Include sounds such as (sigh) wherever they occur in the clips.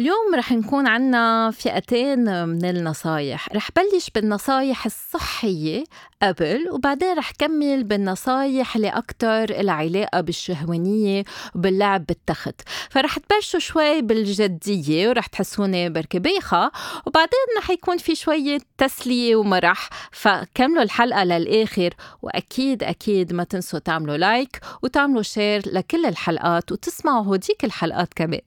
اليوم رح نكون عنا فئتين من النصايح. رح بلش بالنصايح الصحية قبل وبعدين رح كمل بالنصايح اللي العلاقة بالشهوانية وباللعب بالتخت. فرح تبلشوا شوي بالجدية ورح تحسوني بركي بيخة. وبعدين رح يكون في شوية تسلية ومرح. فكملوا الحلقة للآخر وأكيد أكيد ما تنسوا تعملوا like وتعملوا share لكل الحلقات وتسمعوا هوديك الحلقات كمان.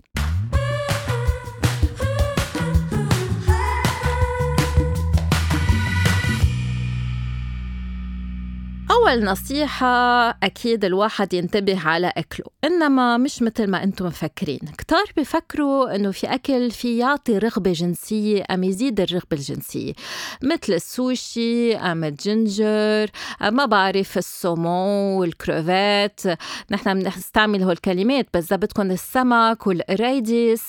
أول نصيحة أكيد الواحد ينتبه على أكله إنما مش مثل ما أنتم مفكرين. كتار بفكروا إنه في أكل في يعطي رغبة جنسية أم يزيد الرغبة الجنسية. مثل السوشي أم الجنجر أم ما بعرف السومون والكروفات نحن بنستعمل هول الكلمات بس إذا بدكم السمك والقريديس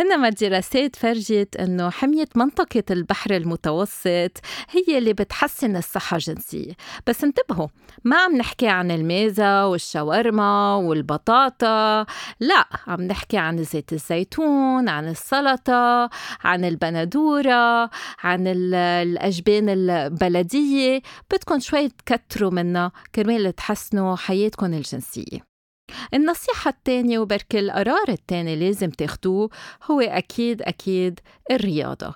إنما الدراسات فرجت إنه حمية منطقة البحر المتوسط هي اللي بتحسن الصحة الجنسية. بس انتبهوا ما عم نحكي عن الميزة والشاورما والبطاطا لا عم نحكي عن زيت الزيتون عن السلطة عن البندورة عن الأجبان البلدية. بدكم شوي تكتروا منها كرمال تحسنوا حياتكم الجنسية. النصيحة الثانية وبركي القرار الثاني لازم تاخدوه هو أكيد أكيد الرياضة.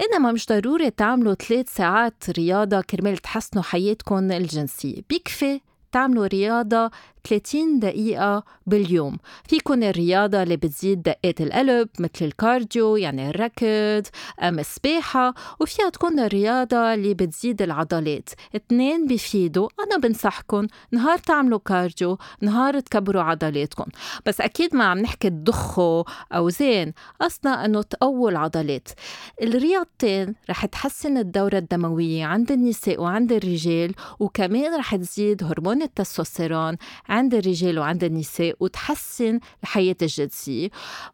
إنما مش ضروري تعملوا ثلاث ساعات رياضة كرمال تحسنوا حياتكم الجنسية. بيكفي تعملوا رياضة 30 دقيقة باليوم. فيكن الرياضة اللي بتزيد دقات القلب مثل ال cardio يعني الركض أم السباحة وفيها تكون الرياضة اللي بتزيد العضلات. اثنين بيفيدوا. أنا بنصحكم نهار تعملوا cardio نهار تكبروا عضلاتكم بس أكيد ما عم نحكي تضخوا أوزان قصدنا أنه تقووا العضلات. الرياضتين رح تحسن الدورة الدموية عند النساء وعند الرجال وكمان رح تزيد هرمون التستوستيرون عند الرجال وعند النساء وتحسن الحياة الجنسية.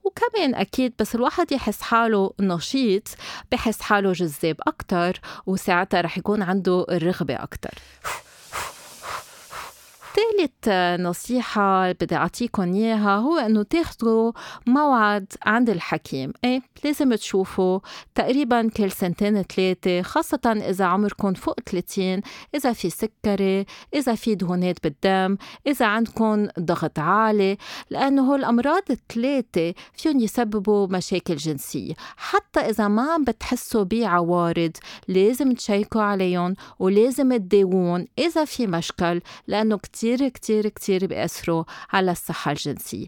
وكمان أكيد بس الواحد يحس حاله نشيط بحس حاله جذاب أكتر وساعتها رح يكون عنده الرغبة أكتر. ثالث نصيحة بدي أعطيكم إياها هو إنه تاخدوا موعد عند الحكيم، إيه لازم تشوفوا تقريبا كل سنتين ثلاثة خاصة إذا عمركم فوق 30 إذا في سكري، إذا في دهونات بالدم، إذا عندكم ضغط عالي، لأنه هول الأمراض الثلاثة فيهم يسببوا مشاكل جنسية، حتى إذا ما عم بتحسوا بعوارض لازم تشيكوا عليهم ولازم تداوون إذا في مشكل لأنه كتير كتير كتير كتير بيأثروا على الصحة الجنسية.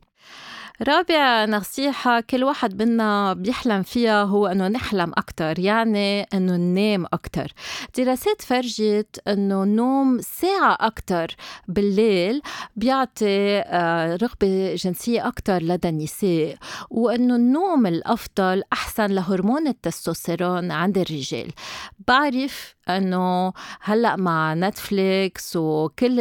رابع نصيحة كل واحد منا بيحلم فيها هو إنه نحلم أكتر يعني إنه ننام أكتر. دراسات فرجت إنه النوم ساعة أكتر بالليل بيعطي آه، رغبة جنسية أكتر لدى النساء وإنه النوم الأفضل أحسن لهرمون التستوستيرون عند الرجال. بعرف انه هلأ مع نتفليكس وكل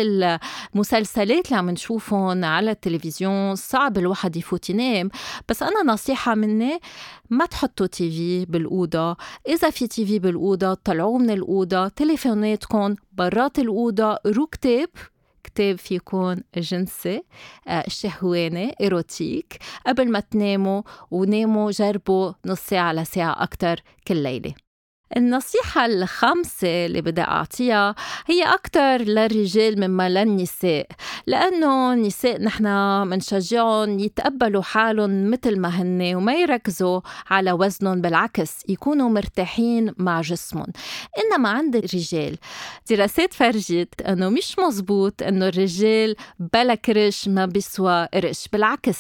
المسلسلات اللي عم نشوفهم على التلفزيون صعب الواحد يفوت ينام. بس أنا نصيحة مني ما تحطوا TV بالأوضة. إذا في TV بالأوضة طلعوه من الأوضة تليفوناتكم برات الأوضة اقروا كتاب كتاب فيكون جنسي آه، شهواني erotic. قبل ما تناموا وناموا جربوا نص ساعة لساعة أكتر كل ليلة. النصيحة الخامسة اللي بدي أعطيها هي أكتر للرجال مما للنساء لأنه النساء نحن منشجعهم يتقبلوا حالهم مثل ما هن وما يركزوا على وزنهم بالعكس يكونوا مرتاحين مع جسمهم. إنما عند الرجال دراسات فرجت أنه مش مزبوط أنه الرجال بلا كرش ما بيسوى قرش بالعكس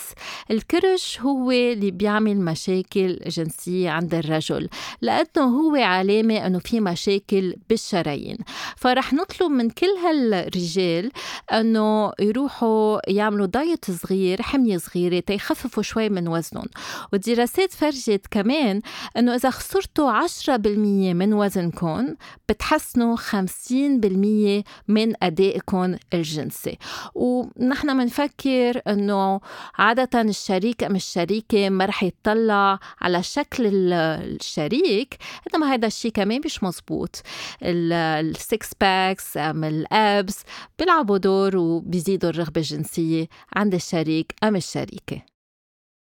الكرش هو اللي بيعمل مشاكل جنسية عند الرجل لأنه هو علامة أنه في مشاكل بالشرايين. فرح نطلب من كل هالرجال أنه يروحوا يعملوا دايت صغير حمية صغيرة تيخففوا شوي من وزنهم. والدراسات فرجت كمان أنه إذا خسرتوا 10% من وزنكم بتحسنوا 50% من أدائكم الجنسي. ونحن بنفكر أنه عادة الشريك أم الشريكة ما رح يطلع على شكل الشريك إنما هذا الشيء كمان مش مزبوط ال six packs أم ال abs بيلعبوا دور وبيزيدوا الرغبة الجنسية عند الشريك أم الشريكة.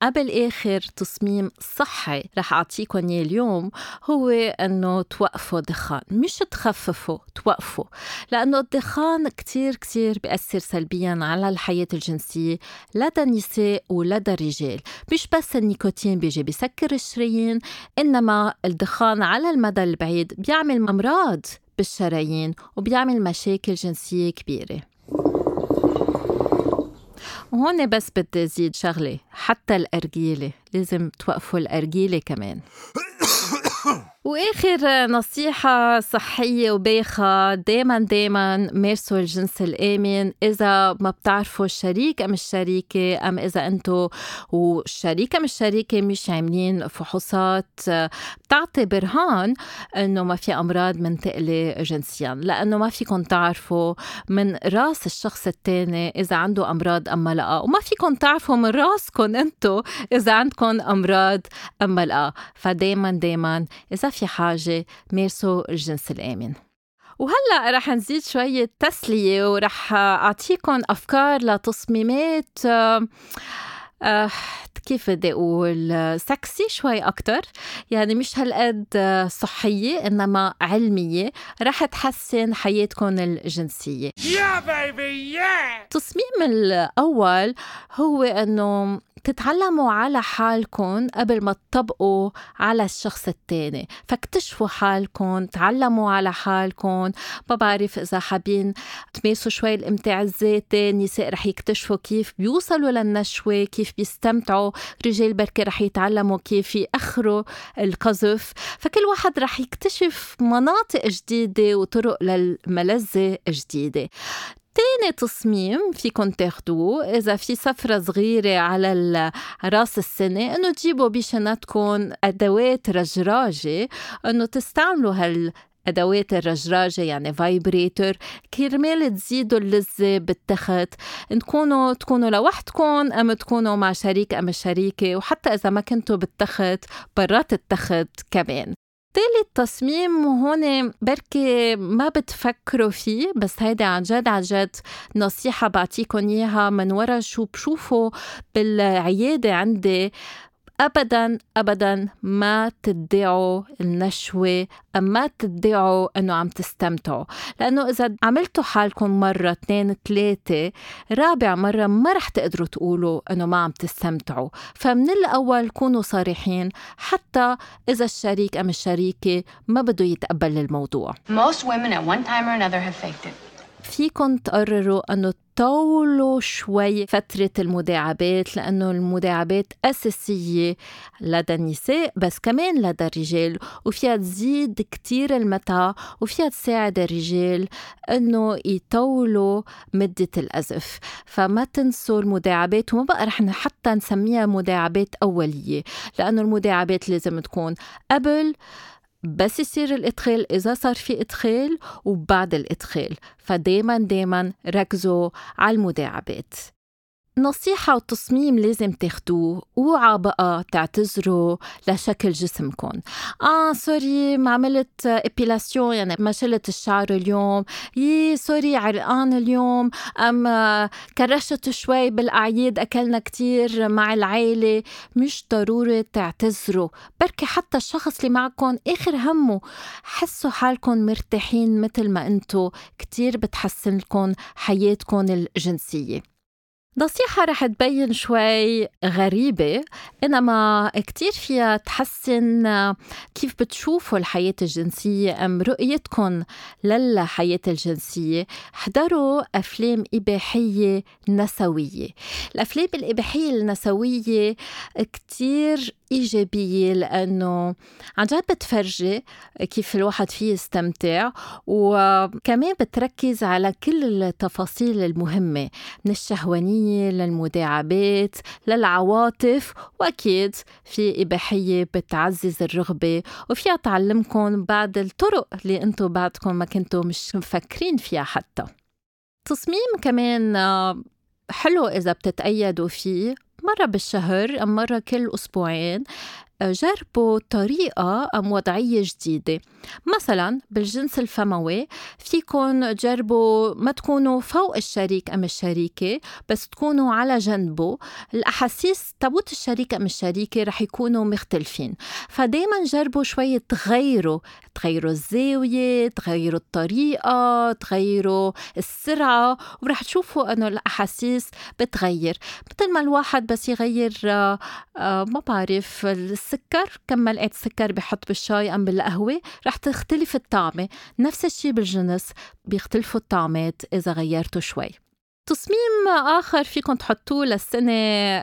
قبل آخر نصيحة رح أعطيكم إياه اليوم هو إنه توقفوا دخان مش تخففوا توقفوا لأنه الدخان كتير كتير بيأثر سلبيا على الحياة الجنسية لدى النساء ولدى الرجال مش بس النيكوتين بيجي بيسكر الشرايين إنما الدخان على المدى البعيد بيعمل أمراض بالشرايين وبيعمل مشاكل جنسية كبيرة. وهون بس بدي زيد شغلة حتى الأرجيلة لازم توقفوا الأرجيلة كمان. (coughs) وآخر نصيحة صحية وباخة دايما دايما مارسوا الجنس الآمن إذا ما بتعرفوا الشريك أم الشريكة أم إذا أنتو والشريك أم الشريكة مش عاملين فحوصات بتعطي برهان إنه ما في أمراض منتقلة جنسيا لأنه ما فيكم تعرفوا من راس الشخص التاني إذا عنده أمراض أم لا وما فيكم تعرفوا من راسكم أنتو إذا عندكم أمراض أم لا. فدايما دايما إذا في حاجة مارسوا الجنس الآمن. وهلأ رح نزيد شوية تسلية ورح أعطيكم أفكار لتصميمات آه آه كيف بدي أقول سكسي شوي أكتر. يعني مش هالقد صحية إنما علمية. رح تحسن حياتكم الجنسية. Yeah, baby, yeah. التصميم الأول هو إنه تتعلموا على حالكم قبل ما تطبقوا على الشخص التاني. فاكتشفوا حالكم تعلموا على حالكم. ما بعرف إذا حابين تمارسوا شوي الإمتاع الذاتي النساء رح يكتشفوا كيف بيوصلوا للنشوة كيف بيستمتعوا. رجال بركي رح يتعلموا كيف يأخروا القذف. فكل واحد رح يكتشف مناطق جديدة وطرق للملذة جديدة تاني تصميم فيكن تاخدوه إذا في سفرة صغيرة على رأس السنة إنه تجيبوا بشنطكم أدوات رجراجة إنه تستعملوا هال ادوات الرجراجة يعني vibrator كرمال تزيدوا اللذة بالتخت تكونوا تكونوا لوحدكم أم تكونوا مع شريك أم شريكه وحتى إذا ما كنتوا بالتخت برات التخت كمان. ثالث تصميم هون بركي ما بتفكروا فيه بس هيدا عن جد عن جد نصيحة بعطيكم إياها من ورا شو بشوفه بالعيادة عندي. ابدا ابدا ما تدعوا النشوة ما تدعوا إنه عم تستمتعوا. لأنه إذا عملتوا حالكم مرة اثنين ثلاثة رابع مرة ما رح تقدروا تقولوا إنه ما عم تستمتعوا. فمن الأول كونوا صريحين حتى إذا الشريك أم الشريكة ما بده يتقبل الموضوع. Most women at one time or another have faked it. فيكم تقرروا أنه طولوا شوي فترة المداعبات لأنه المداعبات أساسية لدى النساء بس كمان لدى الرجال وفيها تزيد كتير المتعة وفيها تساعد الرجال أنه يطولوا مدة الأزف. فما تنسوا المداعبات وما بقى رح حتى نسميها مداعبات أولية لأنه المداعبات لازم تكون قبل بس يصير الإدخال إذا صار في إدخال وبعد الإدخال. فدايما دايما ركزوا على المداعبات. نصيحة وتصميم لازم تاخدوه اوعى بقى تعتذروا لشكل جسمكم. آه sorry ما عملت épilation يعني ما شلت الشعر اليوم. يي sorry عرقان اليوم. أم كرشت شوي بالأعياد أكلنا كتير مع العيلة. مش ضروري تعتذروا. بركي حتى الشخص اللي معكم آخر همه. حسوا حالكم مرتاحين مثل ما انتو كتير بتحسن لكم حياتكم الجنسية. نصيحة رح تبين شوي غريبة إنما كتير فيها تحسن كيف بتشوفوا الحياة الجنسية أم رؤيتكم للحياة الجنسية. احضروا أفلام إباحية نسوية. الأفلام الإباحية النسوية كتير إيجابية لأنه عن جد بتفرجي كيف الواحد فيه يستمتع وكمان بتركز على كل التفاصيل المهمة من الشهوانية للمداعبات للعواطف وأكيد في إباحية بتعزز الرغبة. وفيها تعلمكم بعض الطرق اللي أنتم بعدكم ما كنتوا مش مفكرين فيها حتى. تصميم كمان حلو إذا بتتأيدوا فيه. مرة بالشهر أم مرة كل أسبوعين جربوا طريقة أم وضعية جديدة. مثلا بالجنس الفموي فيكن تجربوا ما تكونوا فوق الشريك أم الشريكة بس تكونوا على جنبه. الأحاسيس تبوت الشريك أم الشريكة رح يكونوا مختلفين. فدايما جربوا شوية تغيروا تغيروا الزاوية تغيروا الطريقة تغيروا السرعة ورح تشوفوا أنه الأحاسيس بتغير. مثل ما الواحد بس يغير آه، آه، ما بعرف السكر كم ملعقة سكر بحط بالشاي أم بالقهوة رح تختلف الطعمة. نفس الشي بالجنس بيختلفوا الطعمات إذا غيرتوا شوي. تصميم آخر فيكم تحطوه للسنة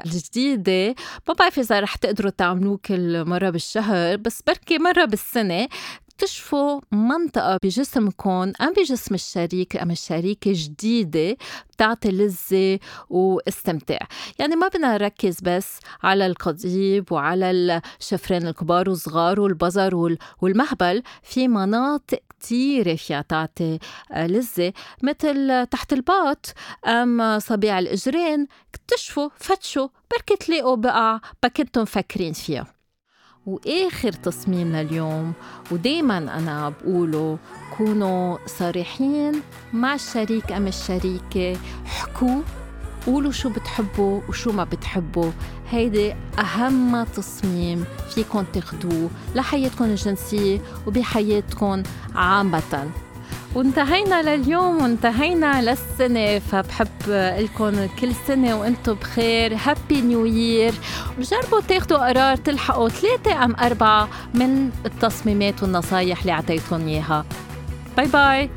الجديدة. ما بعرف إذا رح تقدروا تعملوه كل مرة بالشهر بس بركي مرة بالسنة. تكتشفوا منطقة بجسمكم أم بجسم الشريك أم الشريكة جديدة بتعطي لذة واستمتاع. يعني ما بدنا نركز بس على القضيب وعلى الشفرين الكبار والصغار والبزر والمهبل. في مناطق كتيرة فيها تعطي آه، لذة. مثل تحت الباط أم صبيع الإجرين اكتشفوا فتشوا بركي تلاقوا بقع ما كنتم مفكرين فيها. وآخر تصميم لليوم ودايما أنا بقوله كونوا صريحين مع الشريك أم الشريكة حكوا قولوا شو بتحبوا وشو ما بتحبوا. هيدي أهم تصميم فيكن تاخدوه لحياتكم الجنسية وبحياتكم عامةً. وانتهينا لليوم وانتهينا للسنة فبحب لكم كل سنة وأنتم بخير. هابي نيو يير وجربوا تاخدوا قرار تلحقوا ثلاثة أم أربعة من التصميمات والنصايح اللي أعطيتكم إياها. باي باي